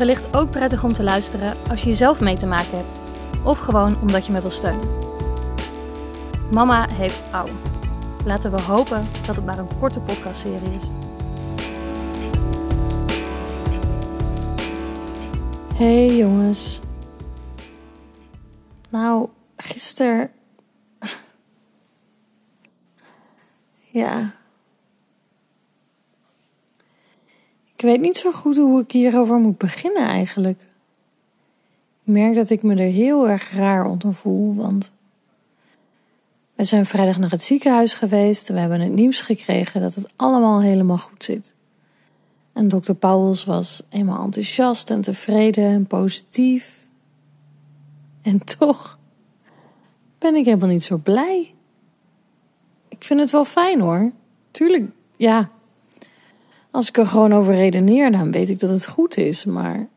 wellicht ook prettig om te luisteren als je zelf mee te maken hebt. Of gewoon omdat je me wil steunen. Mama heeft ouw. Laten we hopen dat het maar een korte podcastserie is. Hey jongens. Nou, gisteren. ja. Ik weet niet zo goed hoe ik hierover moet beginnen eigenlijk. Ik merk dat ik me er heel erg raar onder voel, want we zijn vrijdag naar het ziekenhuis geweest. We hebben het nieuws gekregen dat het allemaal helemaal goed zit. En dokter Pauwels was eenmaal enthousiast en tevreden en positief. En toch ben ik helemaal niet zo blij. Ik vind het wel fijn hoor. Tuurlijk, ja. Als ik er gewoon over redeneer, dan weet ik dat het goed is. Maar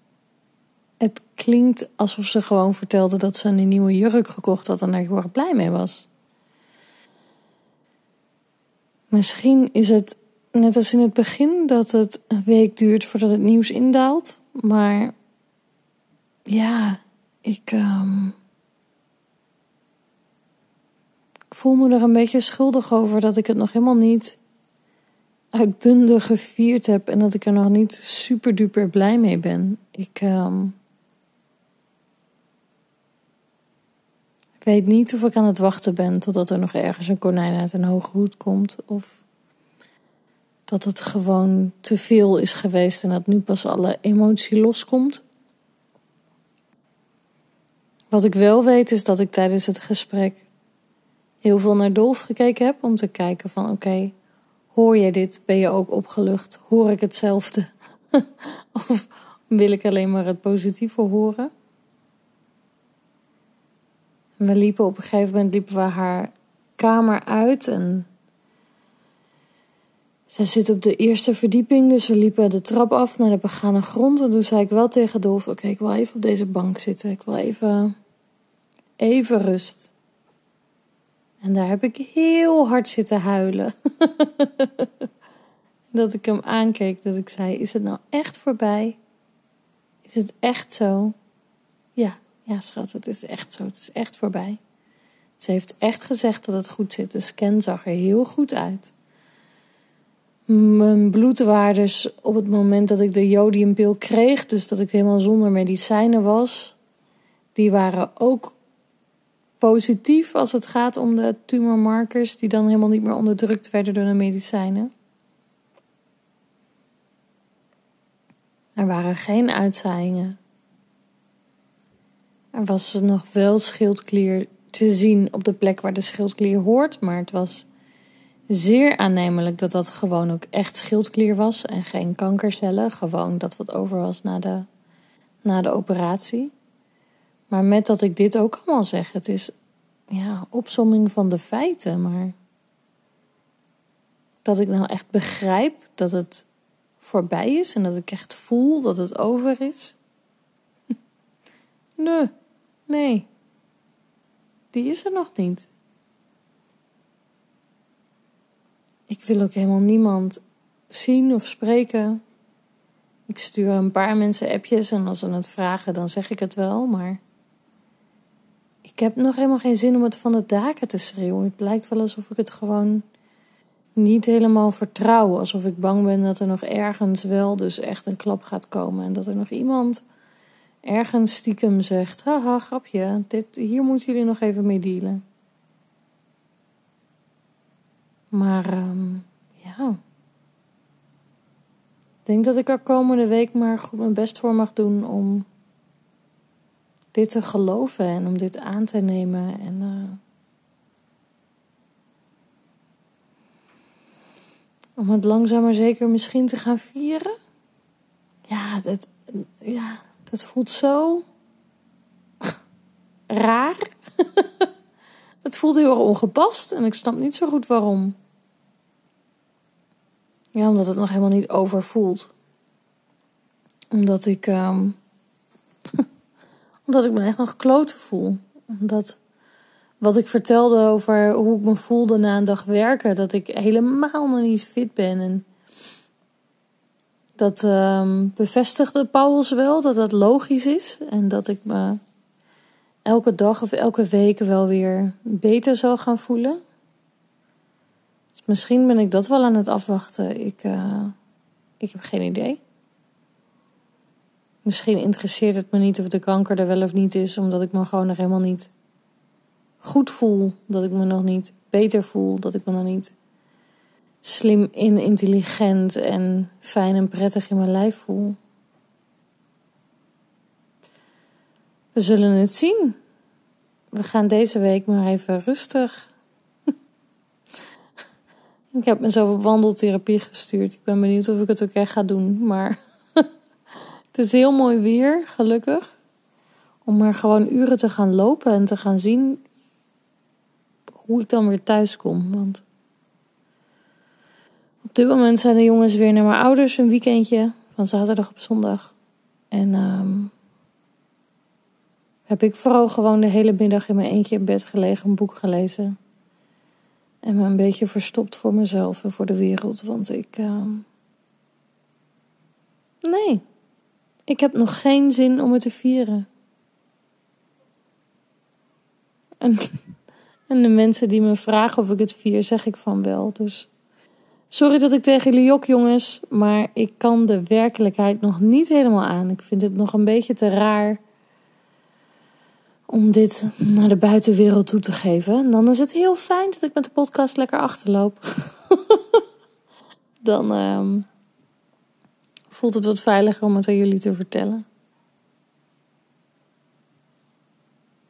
het klinkt alsof ze gewoon vertelde dat ze een nieuwe jurk gekocht had en daar heel erg blij mee was. Misschien is het net als in het begin dat het een week duurt voordat het nieuws indaalt. Maar ja, ik, um, ik voel me er een beetje schuldig over dat ik het nog helemaal niet uitbundig gevierd heb en dat ik er nog niet super duper blij mee ben. Ik, um, ik weet niet of ik aan het wachten ben totdat er nog ergens een konijn uit een hoge hoed komt of dat het gewoon te veel is geweest en dat nu pas alle emotie loskomt. Wat ik wel weet is dat ik tijdens het gesprek heel veel naar Dolf gekeken heb om te kijken van oké, hoor je dit? Ben je ook opgelucht? Hoor ik hetzelfde? of wil ik alleen maar het positieve horen? we liepen op een gegeven moment liepen we haar kamer uit en zij zit op de eerste verdieping, dus we liepen de trap af naar de begane grond. En toen zei ik wel tegen Dolf, oké, ik wil even op deze bank zitten. Ik wil even, even rust. En daar heb ik heel hard zitten huilen. dat ik hem aankeek, dat ik zei, is het nou echt voorbij? Is het echt zo? Ja, ja schat, het is echt zo. Het is echt voorbij. Ze heeft echt gezegd dat het goed zit. De scan zag er heel goed uit mijn bloedwaardes op het moment dat ik de jodiumpil kreeg, dus dat ik helemaal zonder medicijnen was, die waren ook positief als het gaat om de tumormarkers die dan helemaal niet meer onderdrukt werden door de medicijnen. Er waren geen uitzaaiingen. Er was nog wel schildklier te zien op de plek waar de schildklier hoort, maar het was zeer aannemelijk dat dat gewoon ook echt schildklier was en geen kankercellen. Gewoon dat wat over was na de, na de operatie. Maar met dat ik dit ook allemaal zeg, het is ja, opsomming van de feiten, maar dat ik nou echt begrijp dat het voorbij is en dat ik echt voel dat het over is. Nee, nee, die is er nog niet. Ik wil ook helemaal niemand zien of spreken. Ik stuur een paar mensen appjes en als ze het vragen, dan zeg ik het wel, maar ik heb nog helemaal geen zin om het van de daken te schreeuwen. Het lijkt wel alsof ik het gewoon niet helemaal vertrouw. Alsof ik bang ben dat er nog ergens wel dus echt een klap gaat komen. En dat er nog iemand ergens stiekem zegt: haha, grapje, dit, hier moeten jullie nog even mee dealen. Maar um, ja. Ik denk dat ik er komende week maar goed mijn best voor mag doen om dit te geloven en om dit aan te nemen. En uh, om het langzaam maar zeker misschien te gaan vieren. Ja, dat, ja, Dat voelt zo raar. het voelt heel erg ongepast en ik snap niet zo goed waarom. Ja, omdat het nog helemaal niet overvoelt. Omdat ik, ehm, omdat ik me echt nog kloten voel. Omdat wat ik vertelde over hoe ik me voelde na een dag werken, dat ik helemaal nog niet fit ben. En dat um, bevestigde Pauwels wel dat dat logisch is. En dat ik me elke dag of elke week wel weer beter zal gaan voelen. Dus misschien ben ik dat wel aan het afwachten. Ik, uh, ik heb geen idee. Misschien interesseert het me niet of de kanker er wel of niet is, omdat ik me gewoon nog helemaal niet goed voel. Dat ik me nog niet beter voel. Dat ik me nog niet slim en intelligent en fijn en prettig in mijn lijf voel. We zullen het zien. We gaan deze week maar even rustig. ik heb mezelf op wandeltherapie gestuurd. Ik ben benieuwd of ik het ook echt ga doen. Maar het is heel mooi weer, gelukkig. Om maar gewoon uren te gaan lopen en te gaan zien hoe ik dan weer thuis kom. Want op dit moment zijn de jongens weer naar mijn ouders een weekendje van zaterdag op zondag. En um, heb ik vooral gewoon de hele middag in mijn eentje in bed gelegen, een boek gelezen. En me een beetje verstopt voor mezelf en voor de wereld. Want ik. Uh... Nee, ik heb nog geen zin om het te vieren. En, en de mensen die me vragen of ik het vier, zeg ik van wel. Dus sorry dat ik tegen jullie jok, jongens. Maar ik kan de werkelijkheid nog niet helemaal aan. Ik vind het nog een beetje te raar om dit naar de buitenwereld toe te geven. En dan is het heel fijn dat ik met de podcast lekker achterloop. dan ehm, voelt het wat veiliger om het aan jullie te vertellen.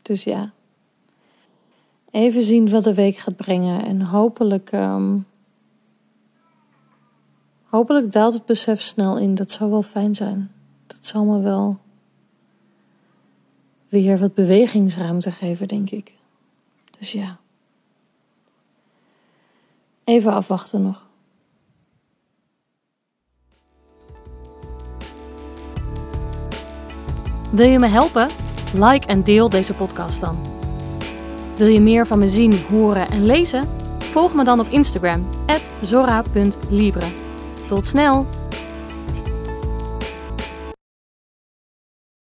Dus ja. Even zien wat de week gaat brengen. En hopelijk. Um, hopelijk daalt het besef snel in. Dat zou wel fijn zijn. Dat zal me wel weer wat bewegingsruimte geven, denk ik. Dus ja. Even afwachten nog. Wil je me helpen? Like en deel deze podcast dan. Wil je meer van me zien, horen en lezen? Volg me dan op Instagram, zora.libre. Tot snel!